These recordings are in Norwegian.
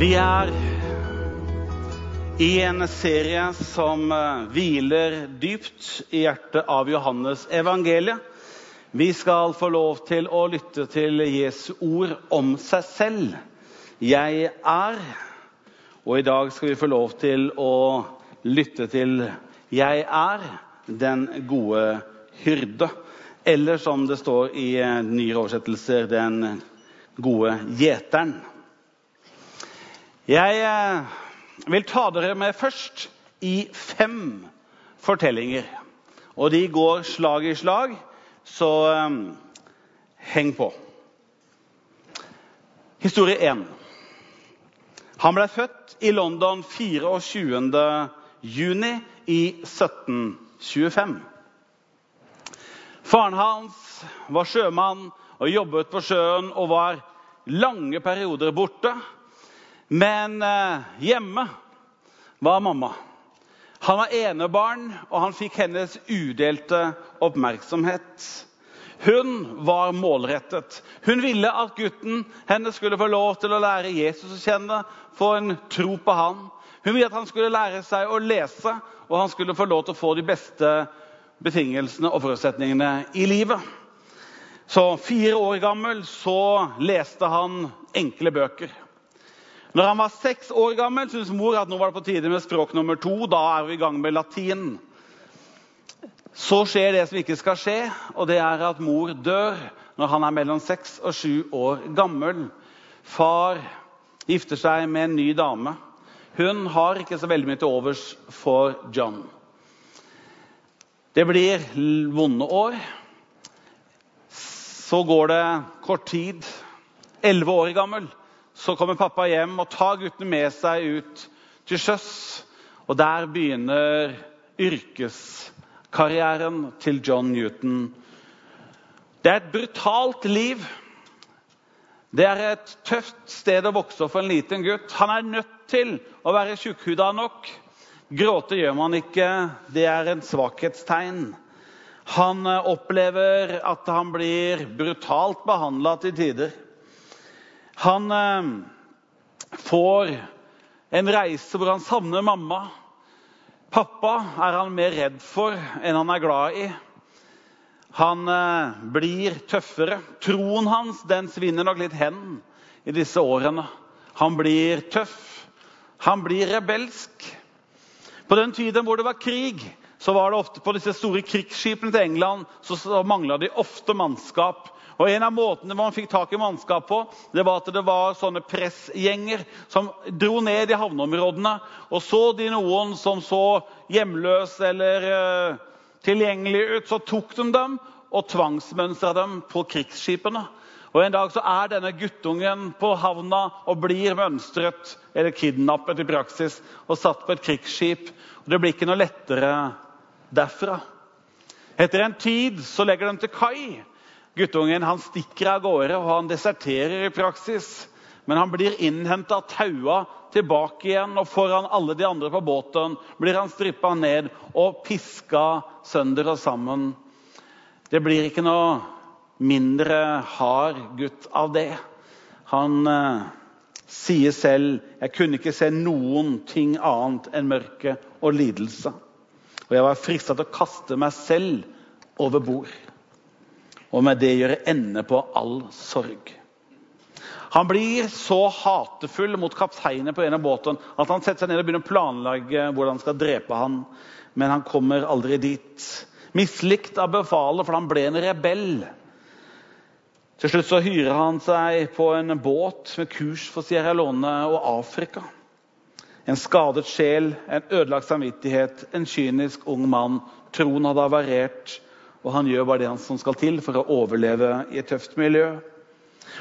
Vi er i en serie som eh, hviler dypt i hjertet av Johannes evangeliet. Vi skal få lov til å lytte til Jesu ord om seg selv. Jeg er. Og i dag skal vi få lov til å lytte til Jeg er den gode hyrde. Eller som det står i eh, nyere oversettelser, den gode gjeteren. Jeg eh, vil ta dere med først i fem fortellinger. Og de går slag i slag, så um, heng på. Historie 1. Han ble født i London 24. juni i 1725. Faren hans var sjømann og jobbet på sjøen og var lange perioder borte. Men eh, hjemme var mamma. Han var enebarn, og han fikk hennes udelte oppmerksomhet. Hun var målrettet. Hun ville at gutten hennes skulle få lov til å lære Jesus å kjenne, få en tro på han. Hun ville at han skulle lære seg å lese, og han skulle få lov til å få de beste betingelsene og forutsetningene i livet. Så fire år gammel så leste han enkle bøker. Når han var seks år gammel, syntes mor at nå var det på tide med språk nummer to. Da er vi i gang med latin. Så skjer det som ikke skal skje, og det er at mor dør når han er mellom seks og sju år gammel. Far gifter seg med en ny dame. Hun har ikke så veldig mye til overs for John. Det blir vonde år. Så går det kort tid. Elleve år gammel så kommer pappa hjem og tar guttene med seg ut til sjøs. Og der begynner yrkeskarrieren til John Newton. Det er et brutalt liv. Det er et tøft sted å vokse opp for en liten gutt. Han er nødt til å være tjukkhuda nok. Gråte gjør man ikke. Det er en svakhetstegn. Han opplever at han blir brutalt behandla til tider. Han eh, får en reise hvor han savner mamma. Pappa er han mer redd for enn han er glad i. Han eh, blir tøffere. Troen hans den svinner nok litt hen i disse årene. Han blir tøff. Han blir rebelsk. På den tiden hvor det var krig, så var det ofte på disse store krigsskipene til England så, så mangla de ofte mannskap. Og En av måtene man fikk tak i mannskap på, det var at det var sånne pressgjenger som dro ned i havneområdene. Og så de noen som så hjemløs eller uh, tilgjengelig ut, så tok de dem og tvangsmønstra dem på krigsskipene. Og En dag så er denne guttungen på havna og blir mønstret, eller kidnappet i praksis, og satt på et krigsskip. Og Det blir ikke noe lettere derfra. Etter en tid så legger de til kai. Guttungen han stikker av gårde og han deserterer i praksis. Men han blir innhenta, taua tilbake igjen, og foran alle de andre på båten blir han strippa ned og piska sønder og sammen. Det blir ikke noe mindre hard gutt av det. Han eh, sier selv 'Jeg kunne ikke se noen ting annet enn mørke og lidelse'. Og jeg var frista til å kaste meg selv over bord og med det gjøre ende på all sorg. Han blir så hatefull mot kapteinen på en av båten at han setter seg ned og begynner å planlegge hvordan han skal drepe han. Men han kommer aldri dit. Mislikt av befalet, for han ble en rebell. Til slutt så hyrer han seg på en båt med kurs for Sierra Leone og Afrika. En skadet sjel, en ødelagt samvittighet, en kynisk ung mann. Troen hadde havarert. Og han gjør bare det som skal til for å overleve i et tøft miljø.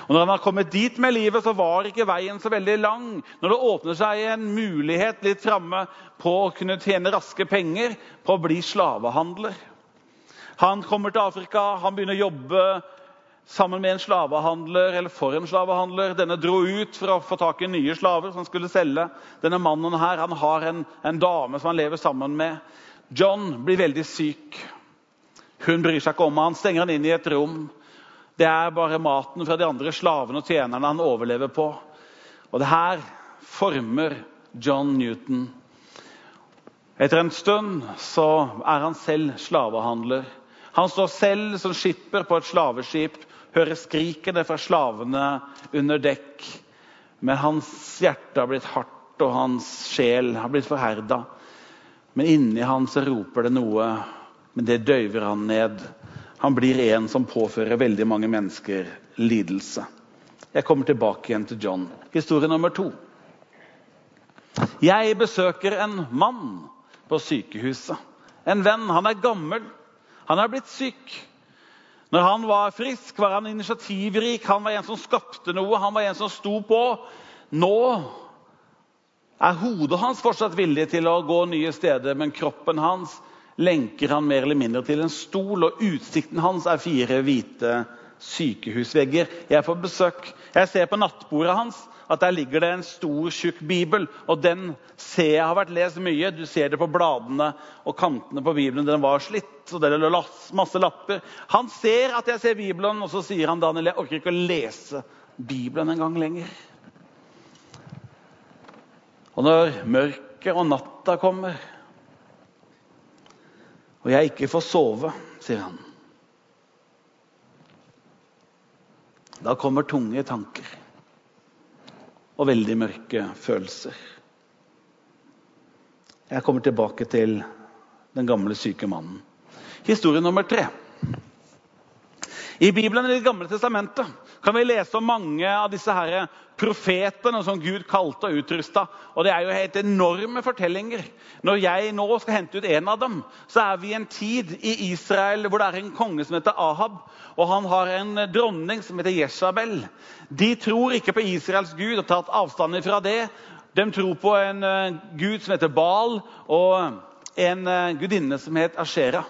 Og når han har kommet dit med livet, så var ikke veien så veldig lang. Når det åpner seg en mulighet litt framme på å kunne tjene raske penger på å bli slavehandler. Han kommer til Afrika, han begynner å jobbe sammen med en slavehandler, eller for en slavehandler. Denne dro ut for å få tak i nye slaver som skulle selge. Denne mannen her, han har en, en dame som han lever sammen med. John blir veldig syk. Hun bryr seg ikke om han, stenger han inn i et rom. Det er bare maten fra de andre slavene og tjenerne han overlever på. Og det her former John Newton. Etter en stund så er han selv slavehandler. Han står selv som skipper på et slaveskip, hører skrikene fra slavene under dekk. Men hans hjerte har blitt hardt, og hans sjel har blitt forherda. Men inni han så roper det noe, men det døyver han ned. Han blir en som påfører veldig mange mennesker lidelse. Jeg kommer tilbake igjen til John. Historie nummer to. Jeg besøker en mann på sykehuset. En venn. Han er gammel. Han er blitt syk. Når han var frisk, var han initiativrik. Han var en som skapte noe. Han var en som sto på. Nå er hodet hans fortsatt villig til å gå nye steder, men kroppen hans lenker han mer eller mindre til en stol, og utsikten hans er fire hvite sykehusvegger. Jeg får besøk. Jeg ser på nattbordet hans at der ligger det en stor, tjukk bibel. Og den ser jeg har vært lest mye. Du ser det på bladene og kantene på bibelen. Den var slitt, og det lå masse lapper. Han ser at jeg ser Bibelen, og så sier han Daniel, jeg orker ikke å lese Bibelen en gang lenger. Og når mørket og natta kommer, og jeg ikke får sove, sier han Da kommer tunge tanker og veldig mørke følelser. Jeg kommer tilbake til den gamle, syke mannen. Historie nummer tre. I Bibelen i Det gamle testamentet kan vi lese om mange av disse her profetene som Gud kalte og utrusta. Og det er jo helt enorme fortellinger. Når jeg nå skal hente ut en av dem, så er vi i en tid i Israel hvor det er en konge som heter Ahab, og han har en dronning som heter Jeshabel. De tror ikke på Israels gud og tatt avstand fra det. De tror på en uh, gud som heter Baal, og en uh, gudinne som heter Ashera.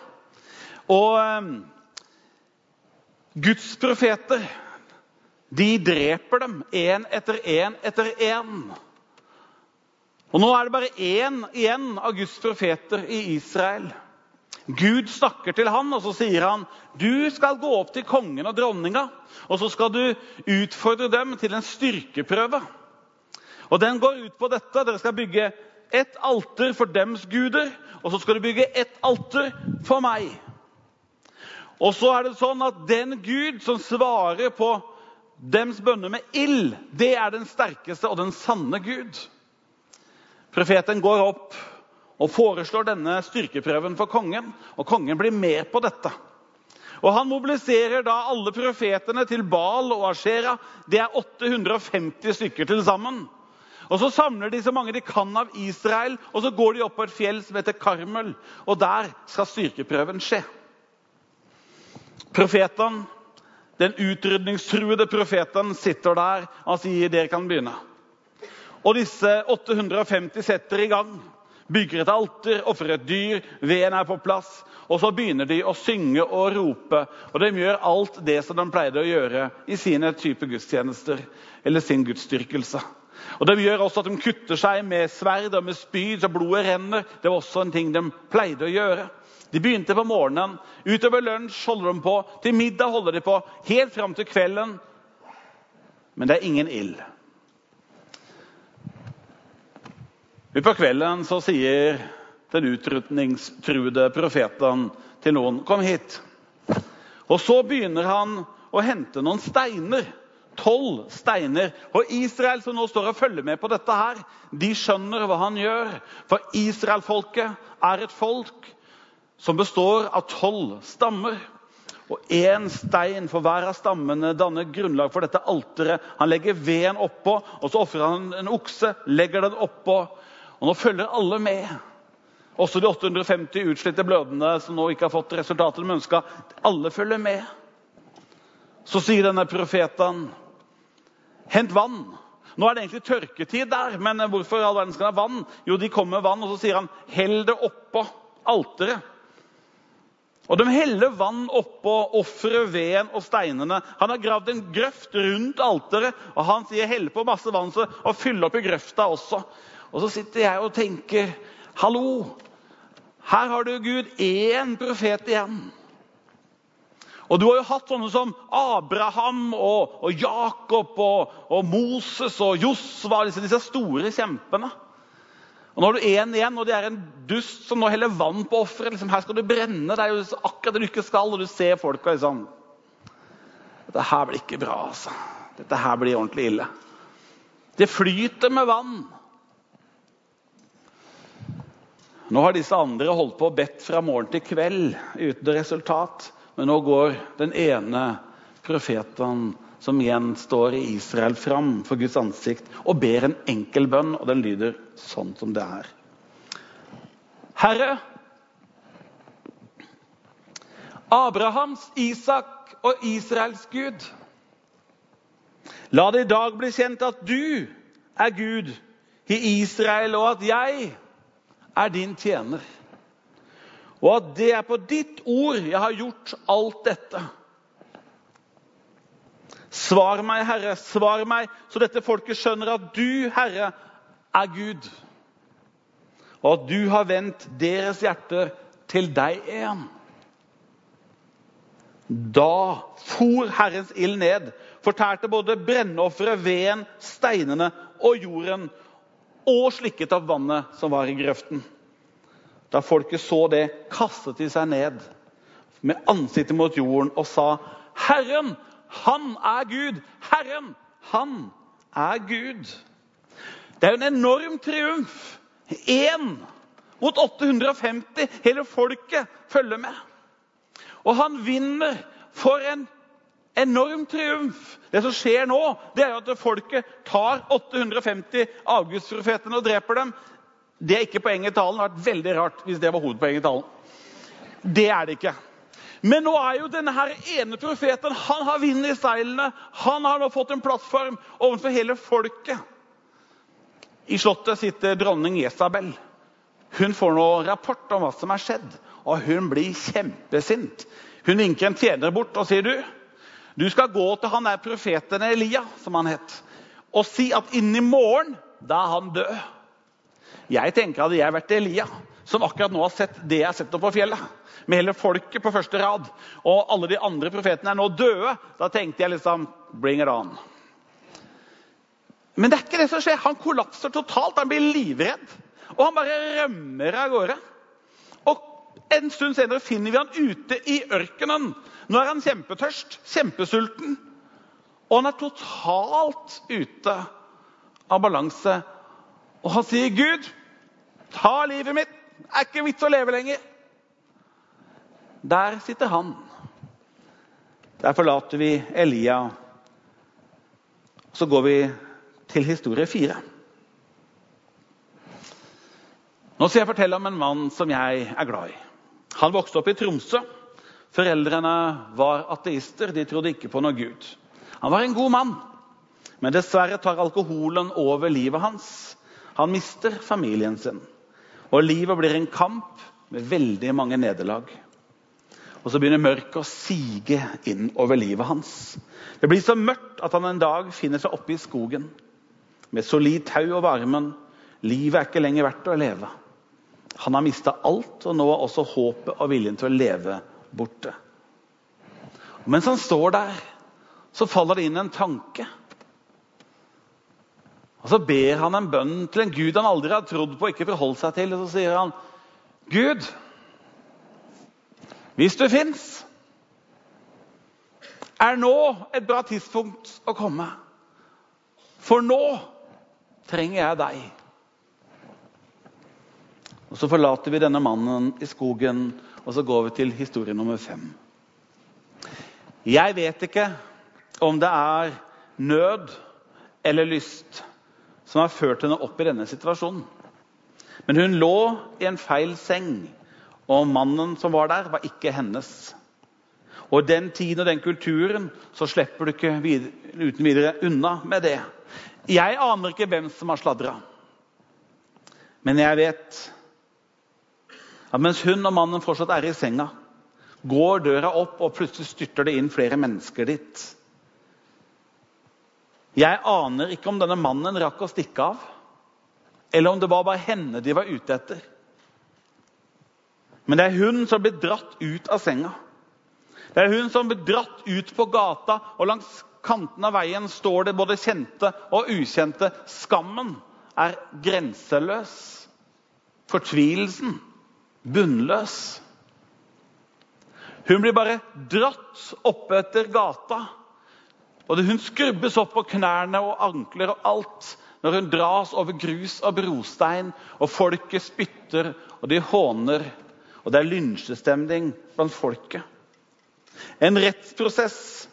Og um, Guds profeter de dreper dem én etter én etter én. Og Nå er det bare én igjen av Guds profeter i Israel. Gud snakker til han, og så sier han du skal gå opp til kongen og dronninga og så skal du utfordre dem til en styrkeprøve. Og Den går ut på dette. Dere skal bygge ett alter for dems guder, og så skal du bygge ett alter for meg. Og så er det sånn at den Gud som svarer på dems bønner med ild, det er den sterkeste og den sanne Gud. Profeten går opp og foreslår denne styrkeprøven for kongen, og kongen blir med på dette. Og Han mobiliserer da alle profetene til Baal og Ashera. Det er 850 stykker til sammen. Og Så samler de så mange de kan av Israel, og så går de opp på et fjell som heter Karmel. Og der skal styrkeprøven skje. Profeten, den utrydningstruede profeten sitter der og sier dere kan begynne. Og disse 850 setter i gang. Bygger et alter, ofrer et dyr, veden er på plass. Og så begynner de å synge og rope. Og de gjør alt det som de pleide å gjøre i sine type gudstjenester eller sin gudsdyrkelse. Og De gjør også at de kutter seg med sverd og med spyd så blodet renner. Det var også en ting de pleide å gjøre. De begynte på morgenen. Utover lunsj holder de på. Til middag holder de på. Helt fram til kvelden. Men det er ingen ild. Utpå kvelden så sier den utrydningstruede profeten til noen 'Kom hit'. Og så begynner han å hente noen steiner. Tolv steiner. Og Israel, som nå står og følger med på dette, her, de skjønner hva han gjør. For israelfolket er et folk som består av tolv stammer. Og én stein for hver av stammene danner grunnlag for dette alteret. Han legger veden oppå, og så ofrer han en okse, legger den oppå. Og nå følger alle med. Også de 850 utslitte blødende som nå ikke har fått resultatet de ønska. Alle følger med. Så sier denne profeten, 'Hent vann'. Nå er det egentlig tørketid der, men hvorfor all verden skal ha vann? Jo, de kommer med vann, og så sier han, 'Hell det oppå alteret'. Og De heller vann oppå offeret, veden og steinene. Han har gravd en grøft rundt alteret, og han sier 'hell på masse vann og fyll opp i grøfta også'. Og så sitter jeg og tenker 'hallo, her har du Gud én profet igjen'. Og du har jo hatt sånne som Abraham og, og Jakob og, og, Moses og Josva, disse, disse store kjempene. Og Nå har du én igjen, og det er en dust som nå heller vann på offeret. Liksom, her skal du brenne. Det er jo akkurat det du ikke skal, og du ser folka liksom Dette her blir ikke bra, altså. Dette her blir ordentlig ille. Det flyter med vann. Nå har disse andre holdt på og bedt fra morgen til kveld uten resultat. Men nå går den ene profeten som igjen står i Israel, fram for Guds ansikt og ber en enkel bønn, og den lyder sånn som det er. Herre, Abrahams, Isak og Israels Gud. La det i dag bli kjent at du er Gud i Israel, og at jeg er din tjener. Og at det er på ditt ord jeg har gjort alt dette. Svar meg, Herre, svar meg, så dette folket skjønner at du, Herre, er Gud. Og at du har vendt deres hjerter til deg igjen. Da for Herrens ild ned, fortærte både brennofferet, veden, steinene og jorden, og slikket av vannet som var i grøften. Da folket så det, kastet de seg ned med ansiktet mot jorden og sa, 'Herren, han er Gud! Herren, han er Gud!' Det er jo en enorm triumf. Én mot 850. Hele folket følger med. Og han vinner for en enorm triumf. Det som skjer nå, det er jo at folket tar 850 avgudsprofetene og dreper dem. Det er ikke poenget i talen. Det hadde vært veldig rart hvis det var hovedpoenget i talen. Det er det ikke. Men nå er jo denne her ene profeten han har vind i seilene. Han har nå fått en plattform overfor hele folket. I slottet sitter dronning Jesabel. Hun får nå rapport om hva som er skjedd, og hun blir kjempesint. Hun vinker en tjener bort og sier du, du skal gå til han der profeten Elia, som han het, og si at innen i morgen, da er han død. Jeg tenker Hadde jeg vært Elia, som akkurat nå har sett det jeg har sett oppe på fjellet, med hele folket på første rad, og alle de andre profetene er nå døde, da tenkte jeg liksom Bring it on. Men det er ikke det som skjer. Han kollapser totalt. Han blir livredd. Og han bare rømmer av gårde. Og en stund senere finner vi han ute i ørkenen. Nå er han kjempetørst, kjempesulten. Og han er totalt ute av balanse. Og han sier, 'Gud, Ta livet mitt! Det er ikke vits å leve lenger. Der sitter han. Der forlater vi Elia. Så går vi til historie fire. Nå skal jeg fortelle om en mann som jeg er glad i. Han vokste opp i Tromsø. Foreldrene var ateister. De trodde ikke på noe Gud. Han var en god mann, men dessverre tar alkoholen over livet hans. Han mister familien sin. Og livet blir en kamp med veldig mange nederlag. Og så begynner mørket å sige inn over livet hans. Det blir så mørkt at han en dag finner seg oppe i skogen med solid tau over armen. Livet er ikke lenger verdt å leve. Han har mista alt, og nå er også håpet og viljen til å leve borte. Og mens han står der, så faller det inn en tanke. Og Så ber han en bønn til en gud han aldri har trodd på, og ikke forholdt seg til. Og så sier han, 'Gud, hvis du fins, er nå et bra tidspunkt å komme.' For nå trenger jeg deg. Og Så forlater vi denne mannen i skogen, og så går vi til historie nummer fem. Jeg vet ikke om det er nød eller lyst som har ført henne opp i denne situasjonen. Men hun lå i en feil seng, og mannen som var der, var ikke hennes. Og I den tiden og den kulturen så slipper du ikke uten videre unna med det. Jeg aner ikke hvem som har sladra, men jeg vet at mens hun og mannen fortsatt er i senga, går døra opp, og plutselig styrter det inn flere mennesker dit. Jeg aner ikke om denne mannen rakk å stikke av, eller om det var bare henne de var ute etter. Men det er hun som blir dratt ut av senga. Det er hun som blir dratt ut på gata, og langs kanten av veien står det både kjente og ukjente. Skammen er grenseløs. Fortvilelsen bunnløs. Hun blir bare dratt oppetter gata. Og Hun skrubbes opp på knærne og ankler og alt når hun dras over grus og brostein, og folket spytter, og de håner, og det er lynsjestemning blant folket. En rettsprosess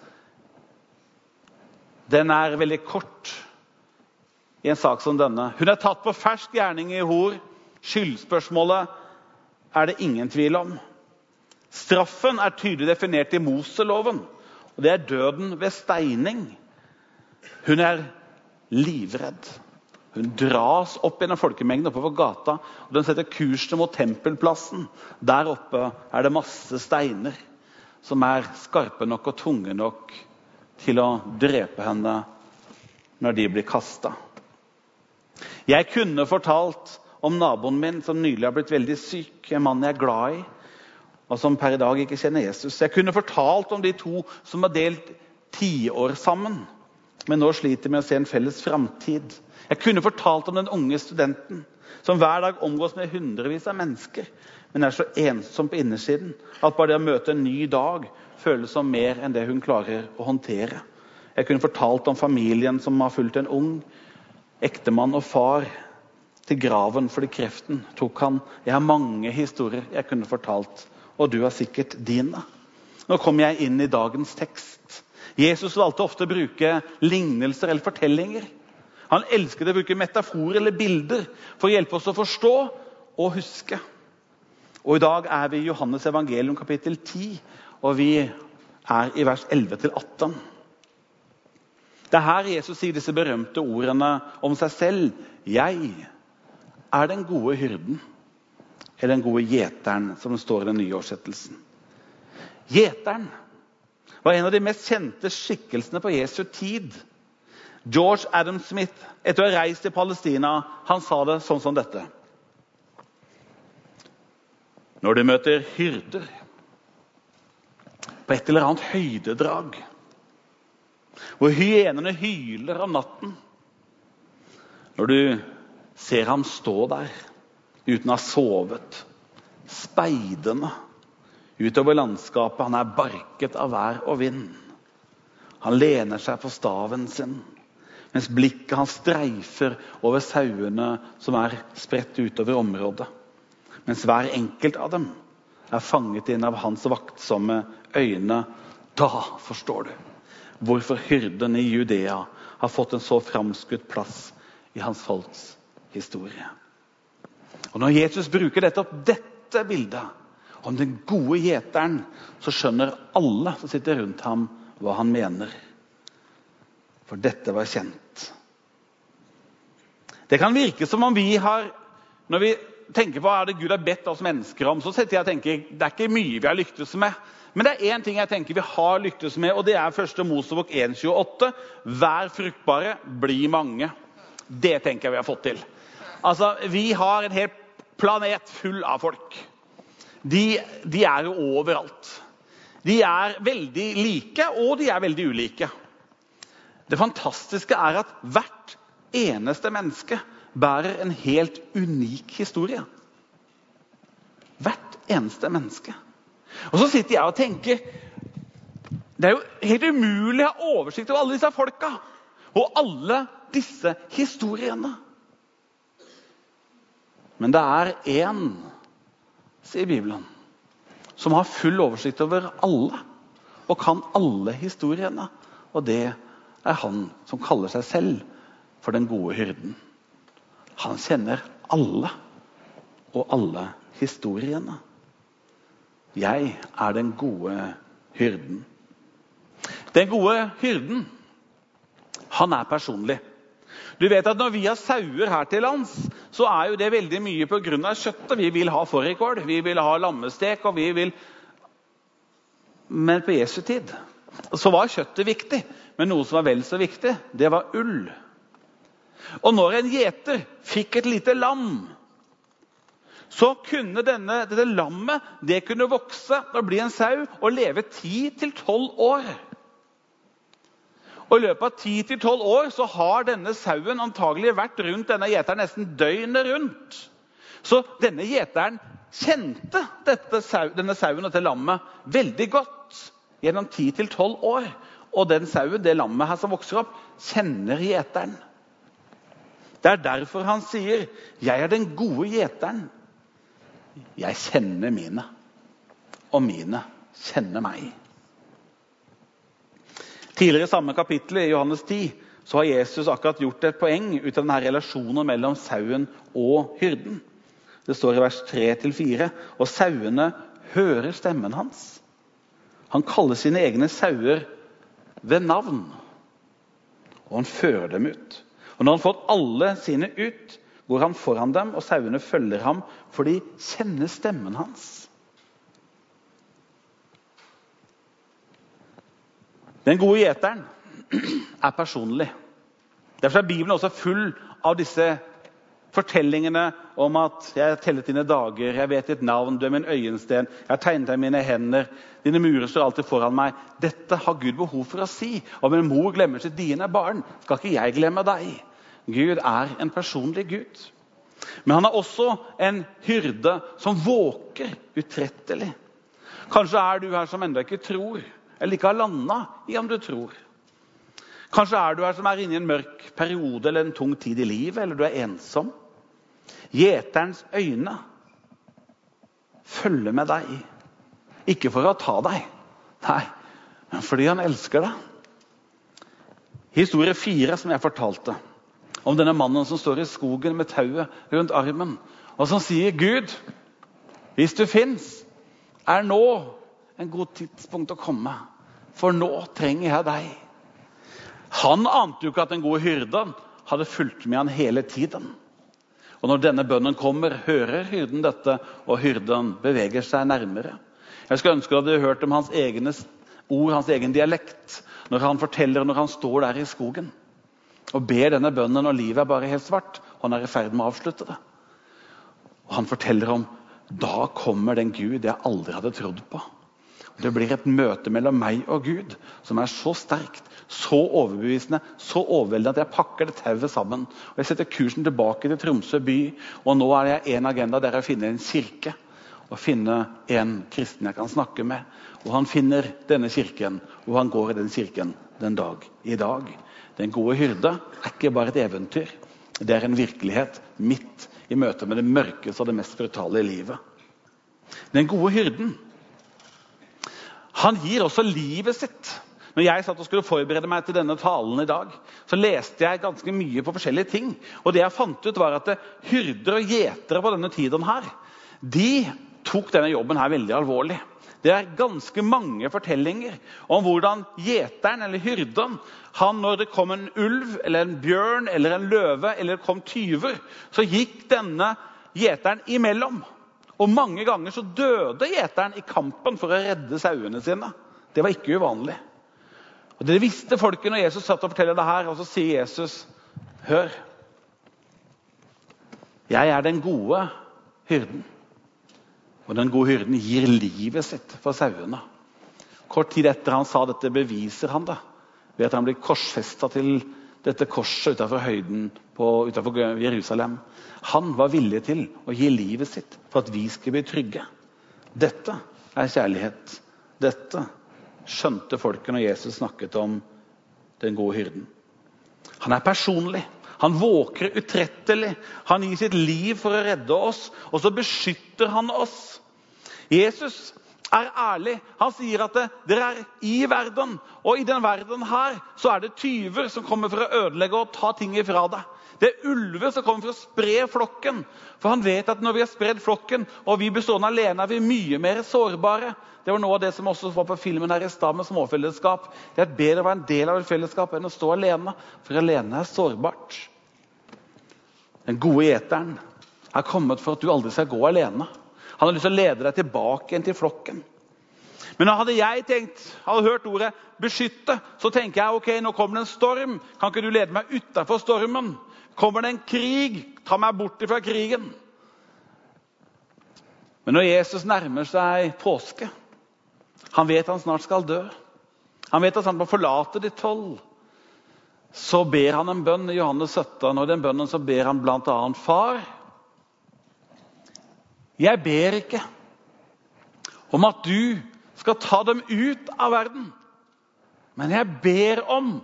den er veldig kort i en sak som denne. Hun er tatt på fersk gjerning i hor. Skyldspørsmålet er det ingen tvil om. Straffen er tydelig definert i Moseloven, og det er døden ved steining. Hun er livredd. Hun dras opp gjennom folkemengden oppover gata, og den setter kursen mot tempelplassen. Der oppe er det masse steiner som er skarpe nok og tunge nok til å drepe henne når de blir kasta. Jeg kunne fortalt om naboen min som nylig har blitt veldig syk, en mann jeg er glad i, og som per i dag ikke kjenner Jesus. Jeg kunne fortalt om de to som har delt tiår sammen, men nå sliter med å se en felles framtid. Jeg kunne fortalt om den unge studenten som hver dag omgås med hundrevis av mennesker, men er så ensom på innersiden at bare det å møte en ny dag føles som mer enn det hun klarer å håndtere. Jeg kunne fortalt om familien som har fulgt en ung ektemann og far til graven fordi kreften tok han. Jeg har mange historier jeg kunne fortalt, og du har sikkert dine. Nå kommer jeg inn i dagens tekst. Jesus valgte ofte å bruke lignelser eller fortellinger. Han elsket å bruke metaforer eller bilder for å hjelpe oss å forstå og huske. Og I dag er vi i Johannes evangelium kapittel 10, og vi er i vers 11-18. Det er her Jesus sier disse berømte ordene om seg selv. 'Jeg er den gode hyrden', eller 'den gode gjeteren', som det står i den nye årsettelsen. Gjeteren var en av de mest kjente skikkelsene på Jesu tid. George Adam Smith, etter å ha reist til Palestina, han sa det sånn som dette. Når du møter hyrder på et eller annet høydedrag, hvor hyenene hyler om natten Når du ser ham stå der uten å ha sovet, speidende utover landskapet Han er barket av vær og vind. Han lener seg på staven sin, mens blikket hans streifer over sauene som er spredt utover området mens hver enkelt av dem er fanget inn av hans vaktsomme øyne. Da forstår du hvorfor hyrden i Judea har fått en så framskutt plass i hans folks historie. Og Når Jesus bruker dette, dette bildet om den gode gjeteren, så skjønner alle som sitter rundt ham, hva han mener. For dette var kjent. Det kan virke som om vi har Når vi tenker på hva er det Gud har bedt oss mennesker om, så setter jeg og tenker det er ikke mye vi har lyktes med. Men det er én ting jeg tenker vi har lyktes med, og det er første Mosebok 1,28. Vær fruktbare, bli mange. Det tenker jeg vi har fått til. Altså, Vi har en hel planet full av folk. De, de er jo overalt. De er veldig like, og de er veldig ulike. Det fantastiske er at hvert eneste menneske bærer en helt unik historie. Hvert eneste menneske. Og så sitter jeg og tenker Det er jo helt umulig å ha oversikt over alle disse folka og alle disse historiene. Men det er én, sier Bibelen, som har full oversikt over alle og kan alle historiene. Og det er han som kaller seg selv for den gode hyrden. Han kjenner alle og alle historiene. Jeg er den gode hyrden. Den gode hyrden, han er personlig. Du vet at Når vi har sauer her til lands, så er jo det veldig mye pga. kjøttet. Vi vil ha fårikål, vi vil ha lammestek og vi vil Men på Jesu tid så var kjøttet viktig. Men noe som var vel så viktig, det var ull. Og når en gjeter fikk et lite lam, så kunne denne, dette lammet det kunne vokse og bli en sau og leve 10-12 år. Og I løpet av 10-12 år så har denne sauen antagelig vært rundt denne gjeteren nesten døgnet rundt. Så denne gjeteren kjente dette, denne sauen og dette lammet veldig godt gjennom 10-12 år. Og den sauen, det lammet her som vokser opp, kjenner gjeteren. Det er derfor han sier, 'Jeg er den gode gjeteren'. Jeg kjenner mine, og mine kjenner meg. Tidligere i samme kapittel i Johannes 10 så har Jesus akkurat gjort et poeng ut av denne relasjonen mellom sauen og hyrden. Det står i vers 3-4. Og sauene hører stemmen hans. Han kaller sine egne sauer ved navn, og han fører dem ut. Og Når han har fått alle sine ut, går han foran dem, og sauene følger ham, for de kjenner stemmen hans. Den gode gjeteren er personlig. Derfor er Bibelen også full av disse fortellingene om at 'jeg har tellet dine dager, jeg vet ditt navn, du er min øyensten, jeg har tegnet deg i mine hender, dine murer står alltid foran meg'. Dette har Gud behov for å si. Om en mor glemmer sitt dine barn, skal ikke jeg glemme deg. Gud er en personlig Gud. Men han er også en hyrde som våker utrettelig. Kanskje er du her som ennå ikke tror eller ikke har landa i om du tror. Kanskje er du her som er inne i en mørk periode eller en tung tid i livet, eller du er ensom. Gjeterens øyne følger med deg. Ikke for å ta deg, nei, men fordi han elsker deg. Historie fire som jeg fortalte, om denne mannen som står i skogen med tauet rundt armen, og som sier, 'Gud, hvis du fins, er nå en god tidspunkt å komme, for nå trenger jeg deg. Han ante jo ikke at den gode hyrden hadde fulgt med han hele tiden. Og Når denne bønnen kommer, hører hyrden dette, og hyrden beveger seg nærmere. Jeg skulle ønske du hadde hørt om hans egne ord, hans egen dialekt, når han forteller når han står der i skogen og ber denne bønnen når livet er bare helt svart. Han er i ferd med å avslutte det. Og Han forteller om da kommer den Gud jeg aldri hadde trodd på. Det blir et møte mellom meg og Gud som er så sterkt, så overbevisende, så overveldende at jeg pakker det tauet sammen. Og Jeg setter kursen tilbake til Tromsø by, og nå er jeg en agenda der jeg finner en kirke. Og finne en kristen jeg kan snakke med. Og han finner denne kirken, og han går i den kirken den dag i dag. Den gode hyrde er ikke bare et eventyr. Det er en virkelighet midt i møte med det mørkeste og det mest brutale i livet. Den gode hyrden han gir også livet sitt. Når jeg satt og skulle forberede meg til denne talen i dag, så leste jeg ganske mye på forskjellige ting. Og det jeg fant ut var at Hyrder og gjetere på denne tiden her, de tok denne jobben her veldig alvorlig. Det er ganske mange fortellinger om hvordan gjeteren eller hyrden han Når det kom en ulv, eller en bjørn eller en løve eller det kom tyver, så gikk denne gjeteren imellom. Og Mange ganger så døde gjeteren i kampen for å redde sauene sine. Det var ikke uvanlig. Og Det visste folket når Jesus satt og forteller det her. Og så sier Jesus, hør Jeg er den gode hyrden. Og den gode hyrden gir livet sitt for sauene. Kort tid etter han sa dette, beviser han det ved at han blir korsfesta til dette korset utenfor høyden på, utenfor Jerusalem. Han var villig til å gi livet sitt for at vi skulle bli trygge. Dette er kjærlighet. Dette skjønte folket når Jesus snakket om den gode hyrden. Han er personlig. Han våker utrettelig. Han gir sitt liv for å redde oss, og så beskytter han oss. Jesus er ærlig. Han sier at dere er i verden, og i den verden her så er det tyver som kommer for å ødelegge og ta ting ifra deg. Det er ulver som kommer for å spre flokken. For han vet at når vi har spredd flokken, og vi blir stående alene, er vi mye mer sårbare. Det var noe av det som også var på filmen her i stad med småfellesskap. Det er bedre å være en del av et fellesskap enn å stå alene, for alene er sårbart. Den gode gjeteren er kommet for at du aldri skal gå alene. Han har lyst til å lede deg tilbake til flokken. Men hadde jeg tenkt, hadde hørt ordet 'beskytte', så tenker jeg ok, nå kommer det en storm. Kan ikke du lede meg utafor stormen? Kommer det en krig, ta meg bort fra krigen. Men når Jesus nærmer seg påske Han vet han snart skal dø. Han vet at han må forlate de tolv. Så ber han en bønn i Johannes 17, og i den bønnen så ber han bl.a.: Far, jeg ber ikke om at du skal ta dem ut av verden, men jeg ber om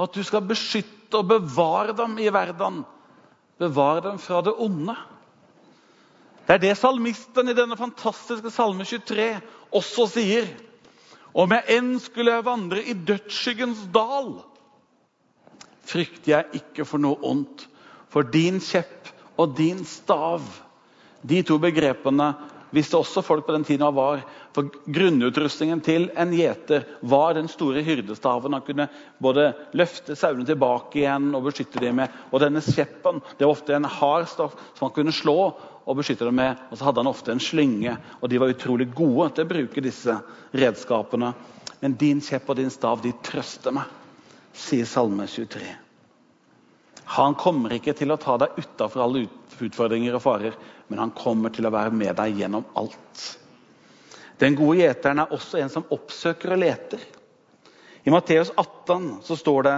at du skal beskytte og bevare dem i verden. Bevare dem fra det onde. Det er det salmisten i denne fantastiske salme 23 også sier. Om jeg enn skulle jeg vandre i dødsskyggens dal, frykter jeg ikke for noe ondt, for din kjepp og din stav. De to begrepene visste også folk på den tiden hva var. For Grunnutrustningen til en gjeter var den store hyrdestaven. Han kunne både løfte sauene tilbake igjen og beskytte dem med. Og denne kjeppen det var ofte en hard stoff som han kunne slå og beskytte dem med. Og så hadde han ofte en slynge, og de var utrolig gode til å bruke disse redskapene. Men din kjepp og din stav, de trøster meg, sier Salme 23. Han kommer ikke til å ta deg utafor alle utfordringer og farer, men han kommer til å være med deg gjennom alt. Den gode gjeteren er også en som oppsøker og leter. I Matteus 18 så står det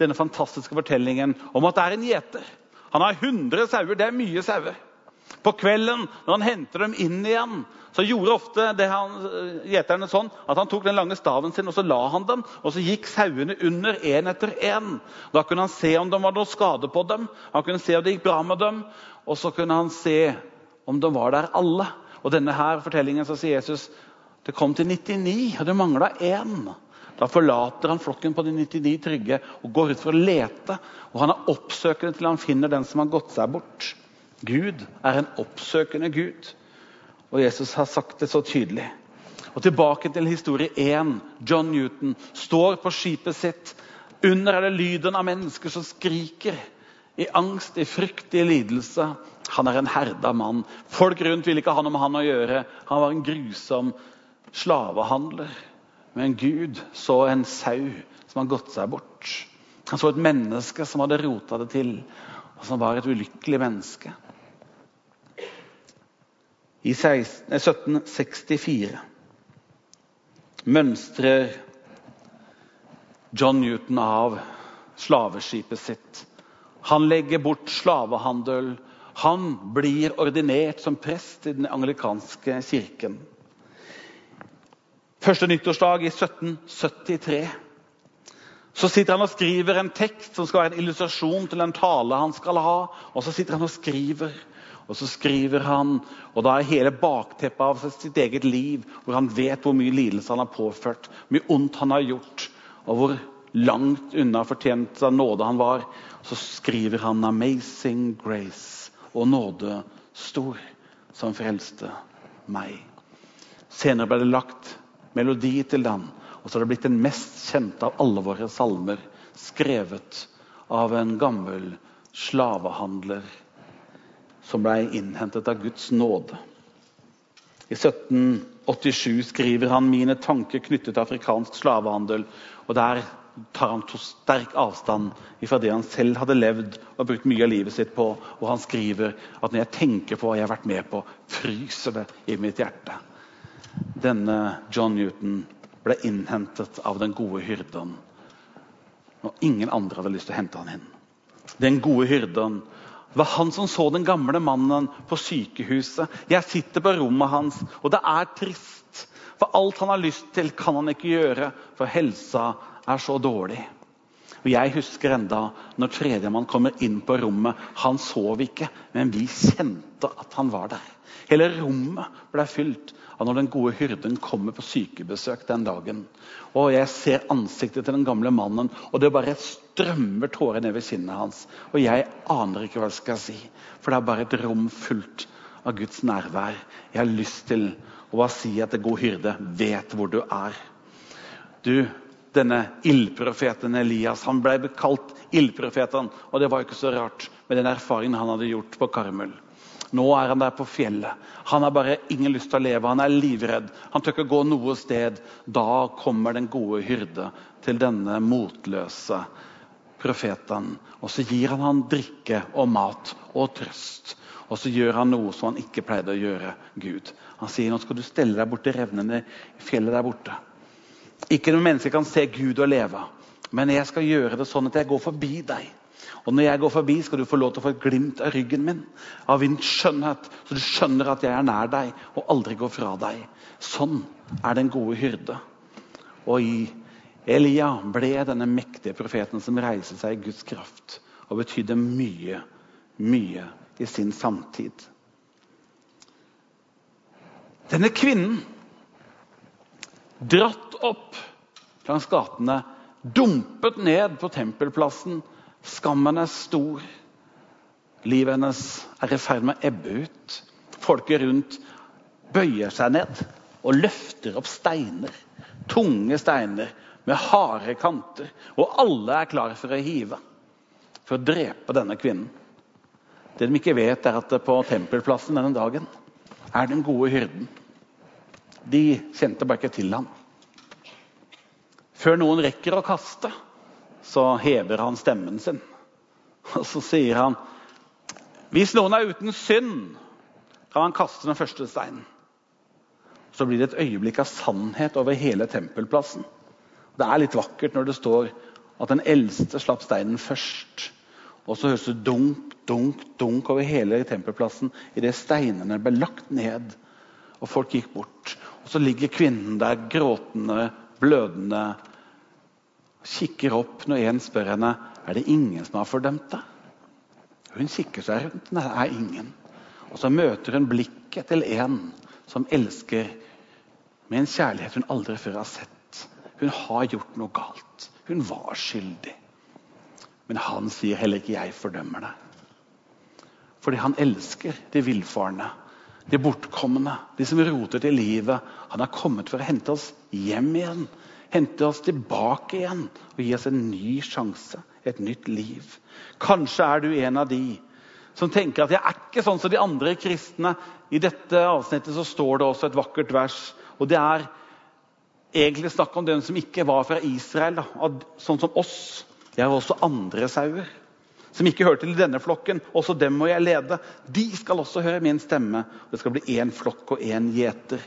denne fantastiske fortellingen om at det er en gjeter. Han har 100 sauer. Det er mye sauer. På kvelden når han henter dem inn igjen, så gjorde ofte det han, gjeterne sånn at han tok den lange staven sin og så la han dem, og så gikk sauene under én etter én. Da kunne han se om det var noe skade på dem, han kunne se om det gikk bra med dem, og så kunne han se om de var der alle. Og denne her fortellingen så sier Jesus det kom til 99, og det mangla én. Da forlater han flokken på de 99 trygge og går ut for å lete. Og han er oppsøkende til han finner den som har gått seg bort. Gud er en oppsøkende Gud. Og Jesus har sagt det så tydelig. Og Tilbake til historie 1. John Newton står på skipet sitt. Under er det lyden av mennesker som skriker. I angst, i frykt, i lidelse. Han er en herda mann. Folk rundt ville ikke ha noe med han å gjøre. Han var en grusom slavehandler. Men Gud så en sau som hadde gått seg bort. Han så et menneske som hadde rota det til, og som var et ulykkelig menneske. I 1764 mønstrer John Newton av slaveskipet sitt. Han legger bort slavehandel. Han blir ordinert som prest i den anglikanske kirken. Første nyttårsdag i 1773 så sitter han og skriver en tekst som skal være en illustrasjon til en tale han skal ha. Og så sitter han og skriver. Og så skriver han, og da er hele bakteppet av sitt eget liv, hvor han vet hvor mye lidelse han har påført, hvor mye ondt han har gjort, og hvor langt unna fortjent av nåde han var. Så skriver han 'Amazing Grace' og nåde stor, som frelste meg. Senere ble det lagt melodi til den, og så har det blitt den mest kjente av alle våre salmer, skrevet av en gammel slavehandler som ble innhentet av Guds nåde. I 1787 skriver han 'Mine tanker knyttet til afrikansk slavehandel'. og Der tar han to sterk avstand fra det han selv hadde levd og brukt mye av livet sitt på. Og han skriver at 'når jeg tenker på hva jeg har vært med på, fryser det i mitt hjerte'. Denne John Newton ble innhentet av den gode hyrden. Og ingen andre hadde lyst til å hente han inn. Den gode hyrden det var han som så den gamle mannen på sykehuset. Jeg sitter på rommet hans, og det er trist. For alt han har lyst til, kan han ikke gjøre, for helsa er så dårlig. Og Jeg husker enda når tredjemann kommer inn på rommet. Han sov ikke, men vi kjente at han var der. Hele rommet ble fylt av når den gode hyrden kommer på sykebesøk den dagen. Og Jeg ser ansiktet til den gamle mannen, og det bare strømmer tårer ned ved kinnet hans. Og jeg aner ikke hva jeg skal si, for det er bare et rom fullt av Guds nærvær. Jeg har lyst til å bare si at det gode hyrde vet hvor du er. Du, denne ildprofeten Elias han ble kalt ildprofeten, og det var ikke så rart med den erfaringen han hadde gjort på Karmel. Nå er han der på fjellet. Han har bare ingen lyst til å leve. Han er livredd. Han tør ikke gå noe sted. Da kommer den gode hyrde til denne motløse profeten. Og så gir han han drikke og mat og trøst. Og så gjør han noe som han ikke pleide å gjøre Gud. Han sier nå skal du stelle deg borti revnene i fjellet der borte. Ikke noe menneske kan se Gud og leve, men jeg skal gjøre det sånn at jeg går forbi deg. Og når jeg går forbi, skal du få lov til å få et glimt av ryggen min, av min skjønnhet, så du skjønner at jeg er nær deg og aldri går fra deg. Sånn er den gode hyrde. Og i Elia ble denne mektige profeten som reiste seg i Guds kraft og betydde mye, mye i sin samtid. Denne kvinnen, dratt opp langs gatene, dumpet ned på tempelplassen. Skammen er stor. Livet hennes er i ferd med å ebbe ut. Folket rundt bøyer seg ned og løfter opp steiner. Tunge steiner med harde kanter. Og alle er klare for å hive for å drepe denne kvinnen. Det de ikke vet, er at på tempelplassen denne dagen er den gode hyrden. De kjente bare ikke til ham. Før noen rekker å kaste, så hever han stemmen sin. Og så sier han hvis noen er uten synd, kan han kaste den første steinen. Så blir det et øyeblikk av sannhet over hele tempelplassen. Det er litt vakkert når det står at den eldste slapp steinen først. Og så høres det dunk, dunk, dunk over hele tempelplassen idet steinene ble lagt ned og folk gikk bort. Og så ligger kvinnen der gråtende, blødende, kikker opp når en spør henne er det ingen som har fordømt deg. Hun kikker seg rundt. Nei, det er ingen. Og så møter hun blikket til en som elsker med en kjærlighet hun aldri før har sett. Hun har gjort noe galt. Hun var skyldig. Men han sier heller ikke 'jeg fordømmer deg'. Fordi han elsker de villfarne, de bortkomne, de som roter til livet. Han har kommet for å hente oss hjem igjen, hente oss tilbake igjen og gi oss en ny sjanse, et nytt liv. Kanskje er du en av de som tenker at jeg er ikke sånn som de andre kristne. I dette avsnittet så står det også et vakkert vers. og Det er egentlig snakk om den som ikke var fra Israel, sånn som oss. Jeg har også andre sauer som ikke hører til denne flokken. Også dem må jeg lede. De skal også høre min stemme. Det skal bli én flokk og én gjeter.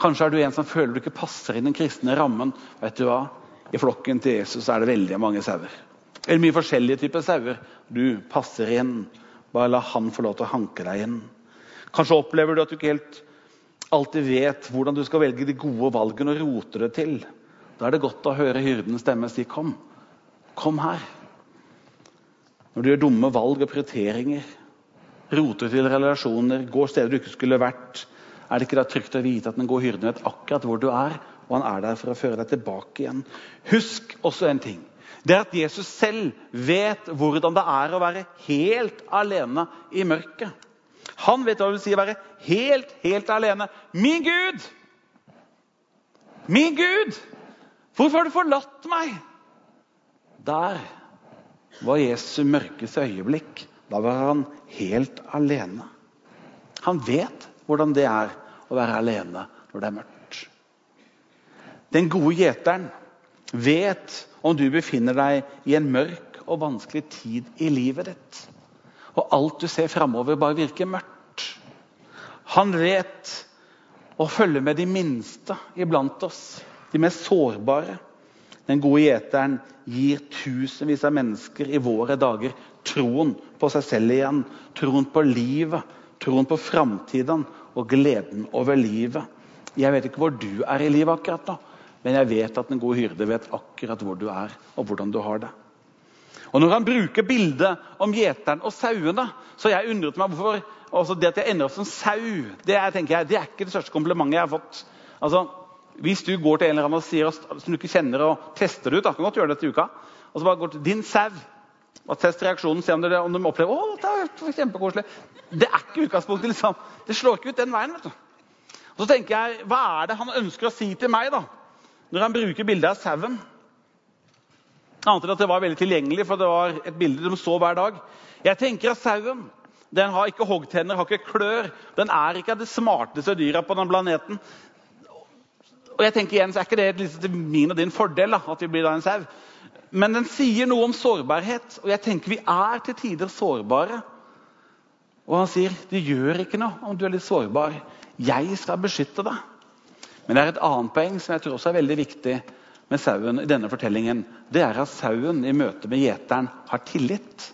Kanskje er du en som føler du ikke passer inn den kristne rammen. Vet du hva? I flokken til Jesus er det veldig mange sauer. Eller mye forskjellige typer sauer. Du passer inn. Bare la han få lov til å hanke deg inn. Kanskje opplever du at du ikke helt alltid vet hvordan du skal velge de gode valgene og roter det til. Da er det godt å høre hyrdens stemme si 'kom'. Kom her. Når du gjør dumme valg og prioriteringer, roter til relasjoner, går steder du ikke skulle vært, er det ikke da trygt å vite at den gode hyrden vet akkurat hvor du er, og han er der for å føre deg tilbake igjen. Husk også en ting. Det er at Jesus selv vet hvordan det er å være helt alene i mørket. Han vet hva det vil si å være helt, helt alene. Min Gud! Min Gud! Hvorfor har du forlatt meg? Der var Jesu mørkeste øyeblikk. Da var han helt alene. Han vet hvordan det er å være alene når det er mørkt. Den gode gjeteren vet om du befinner deg i en mørk og vanskelig tid i livet ditt. Og alt du ser framover, bare virker mørkt. Han vet å følge med de minste iblant oss, de mest sårbare. Den gode gjeteren gir tusenvis av mennesker i våre dager troen på seg selv igjen. Troen på livet, troen på framtiden og gleden over livet. Jeg vet ikke hvor du er i livet akkurat nå, men jeg vet at den gode hyrde vet akkurat hvor du er og hvordan du har det. Og Når han bruker bildet om gjeteren og sauene, så har jeg undret meg hvorfor altså det at jeg ender opp som sau, det er, jeg, det er ikke det største komplimentet jeg har fått. Altså, hvis du går til en eller annen og sier, som du ikke kjenner, og tester det ut da, kan godt gjøre det til uka, og så bare går til din sau og test reaksjonen, se om, det, om de opplever å, det er kjempekoselig. Det er ikke utgangspunktet. liksom. Det slår ikke ut den veien. vet du. Og så tenker jeg, Hva er det han ønsker å si til meg da, når han bruker bildet av sauen? Annet enn at det var veldig tilgjengelig, for det var et bilde de så hver dag. Jeg tenker at sauen den har ikke hoggtenner, har ikke klør. Den er ikke av de smarteste dyra på den planeten. Og jeg tenker igjen, så er ikke det liksom til min og din fordel da, at vi blir da en sau. Men den sier noe om sårbarhet, og jeg tenker vi er til tider sårbare. Og han sier det gjør ikke noe om du er litt sårbar. Jeg skal beskytte deg. Men det er et annet poeng som jeg tror også er veldig viktig med sauen i denne fortellingen. Det er at sauen i møte med gjeteren har tillit.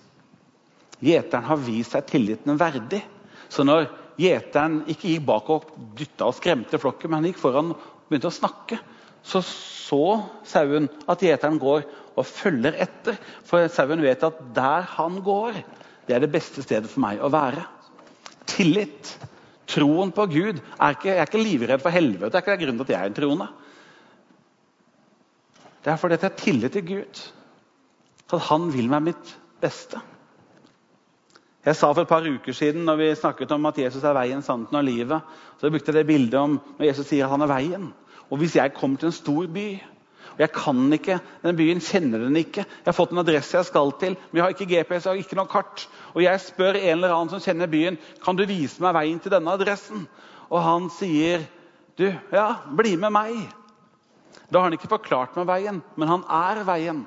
Gjeteren har vist seg tilliten verdig. Så når gjeteren ikke gikk bak og dytta og skremte flokken, men han gikk foran og begynte å snakke, så så sauen at gjeteren går og følger etter. For sauen vet at der han går, det er det beste stedet for meg å være. Tillit. Troen på Gud. Er ikke, jeg er ikke livredd for helvete. Det er ikke grunnen til at jeg er en troende. Det er fordi jeg har tillit til Gud. At han vil meg mitt beste. Jeg sa for et par uker siden når vi snakket om at Jesus er veien, sannheten og livet, så brukte jeg det bildet om når Jesus sier at han er veien. Og Hvis jeg kommer til en stor by, og jeg kan ikke den byen, kjenner den ikke Jeg har fått en adresse jeg skal til, men jeg har ikke GPS jeg har ikke noe kart. Og jeg spør en eller annen som kjenner byen, kan du vise meg veien til denne adressen. Og han sier, du, ja, bli med meg. Da har han ikke forklart meg veien, men han er veien.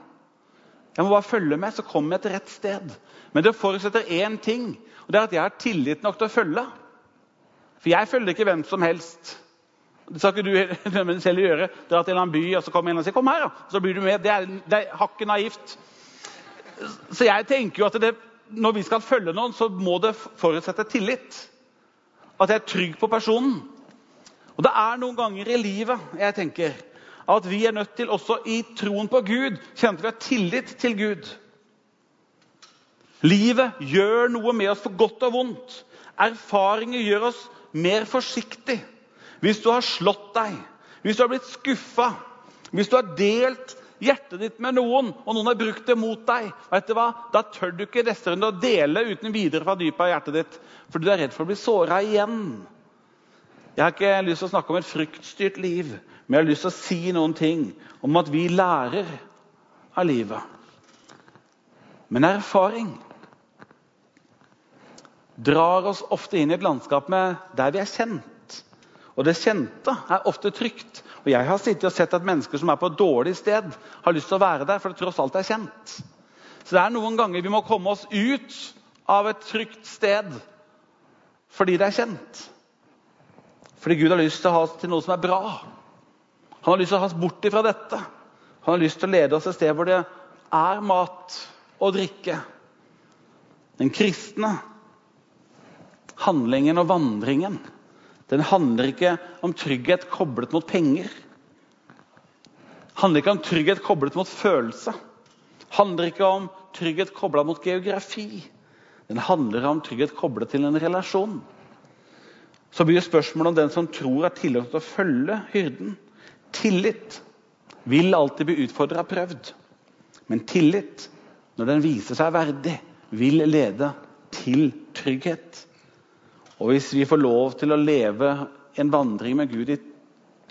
Jeg må bare følge med, så kommer jeg til rett sted. Men det forutsetter én ting, og det er at jeg har tillit nok til å følge. For jeg følger ikke hvem som helst. Det skal ikke du selv gjøre. Dra til en annen by, og så kommer en og sier 'kom her', da. Så blir du med. Det er, det er hakket naivt. Så jeg tenker jo at det, når vi skal følge noen, så må det forutsette tillit. At jeg er trygg på personen. Og det er noen ganger i livet jeg tenker, at vi er nødt til, også i troen på Gud, kjente vi har tillit til Gud. Livet gjør noe med oss for godt og vondt. Erfaringer gjør oss mer forsiktig. Hvis du har slått deg, hvis du har blitt skuffa, hvis du har delt hjertet ditt med noen, og noen har brukt det mot deg, vet du hva? da tør du ikke neste runde å dele uten videre fra dypet av hjertet ditt, fordi du er redd for å bli såra igjen. Jeg har ikke lyst til å snakke om et fryktstyrt liv, men jeg har lyst til å si noen ting om at vi lærer av livet. Men erfaring drar oss ofte inn i et landskap der vi er kjent. Og det kjente er ofte trygt. Og Jeg har sittet og sett at mennesker som er på et dårlig sted, har lyst til å være der, for det tross alt er kjent. Så det er noen ganger vi må komme oss ut av et trygt sted fordi det er kjent. Fordi Gud har lyst til å ha oss til noe som er bra. Han har lyst til å ha oss bort ifra dette. Han har lyst til å lede oss et sted hvor det er mat og drikke. Den kristne handlingen og vandringen den handler ikke om trygghet koblet mot penger. handler ikke om trygghet koblet mot følelse. handler ikke om trygghet koblet mot geografi. Den handler om trygghet koblet til en relasjon. Så blir spørsmålet om den som tror er tillit til å følge hyrden. Tillit vil alltid bli utfordra og prøvd. Men tillit, når den viser seg verdig, vil lede til trygghet. Og hvis vi får lov til å leve en vandring med Gud i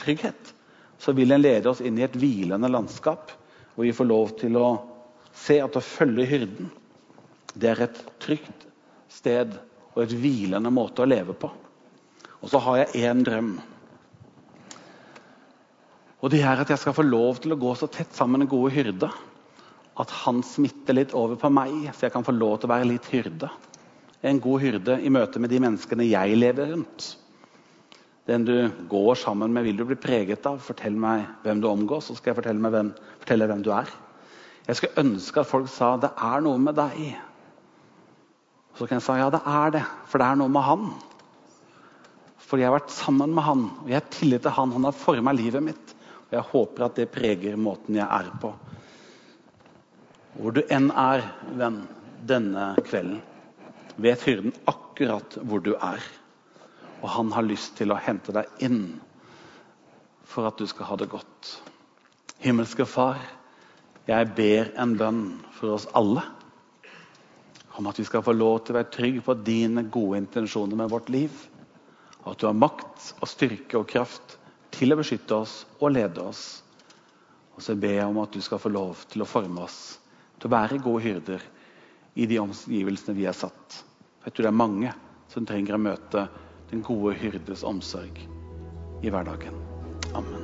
trygghet, så vil den lede oss inn i et hvilende landskap. Og vi får lov til å se at å følge hyrden, det er et trygt sted og et hvilende måte å leve på. Og så har jeg én drøm. Og det er at jeg skal få lov til å gå så tett sammen med gode hyrde at han smitter litt over på meg, så jeg kan få lov til å være litt hyrde en god hyrde i møte med de menneskene jeg lever rundt. Den du går sammen med, vil du bli preget av. Fortell meg hvem du omgås, så skal jeg fortelle, hvem, fortelle hvem du er. Jeg skulle ønske at folk sa 'det er noe med deg'. Så kan jeg si ja, det er det, for det er noe med han. For jeg har vært sammen med han, og jeg har tillit til han. Han har forma livet mitt. Og jeg håper at det preger måten jeg er på. Hvor du enn er, venn, denne kvelden vet hyrden akkurat hvor du er. Og han har lyst til å hente deg inn for at du skal ha det godt. Himmelske Far, jeg ber en bønn for oss alle. Om at vi skal få lov til å være trygge på dine gode intensjoner med vårt liv. Og at du har makt og styrke og kraft til å beskytte oss og lede oss. Og så ber jeg om at du skal få lov til å forme oss til å være gode hyrder i de omgivelsene vi er satt. Jeg tror det er mange som trenger å møte den gode hyrdes omsorg i hverdagen. Amen.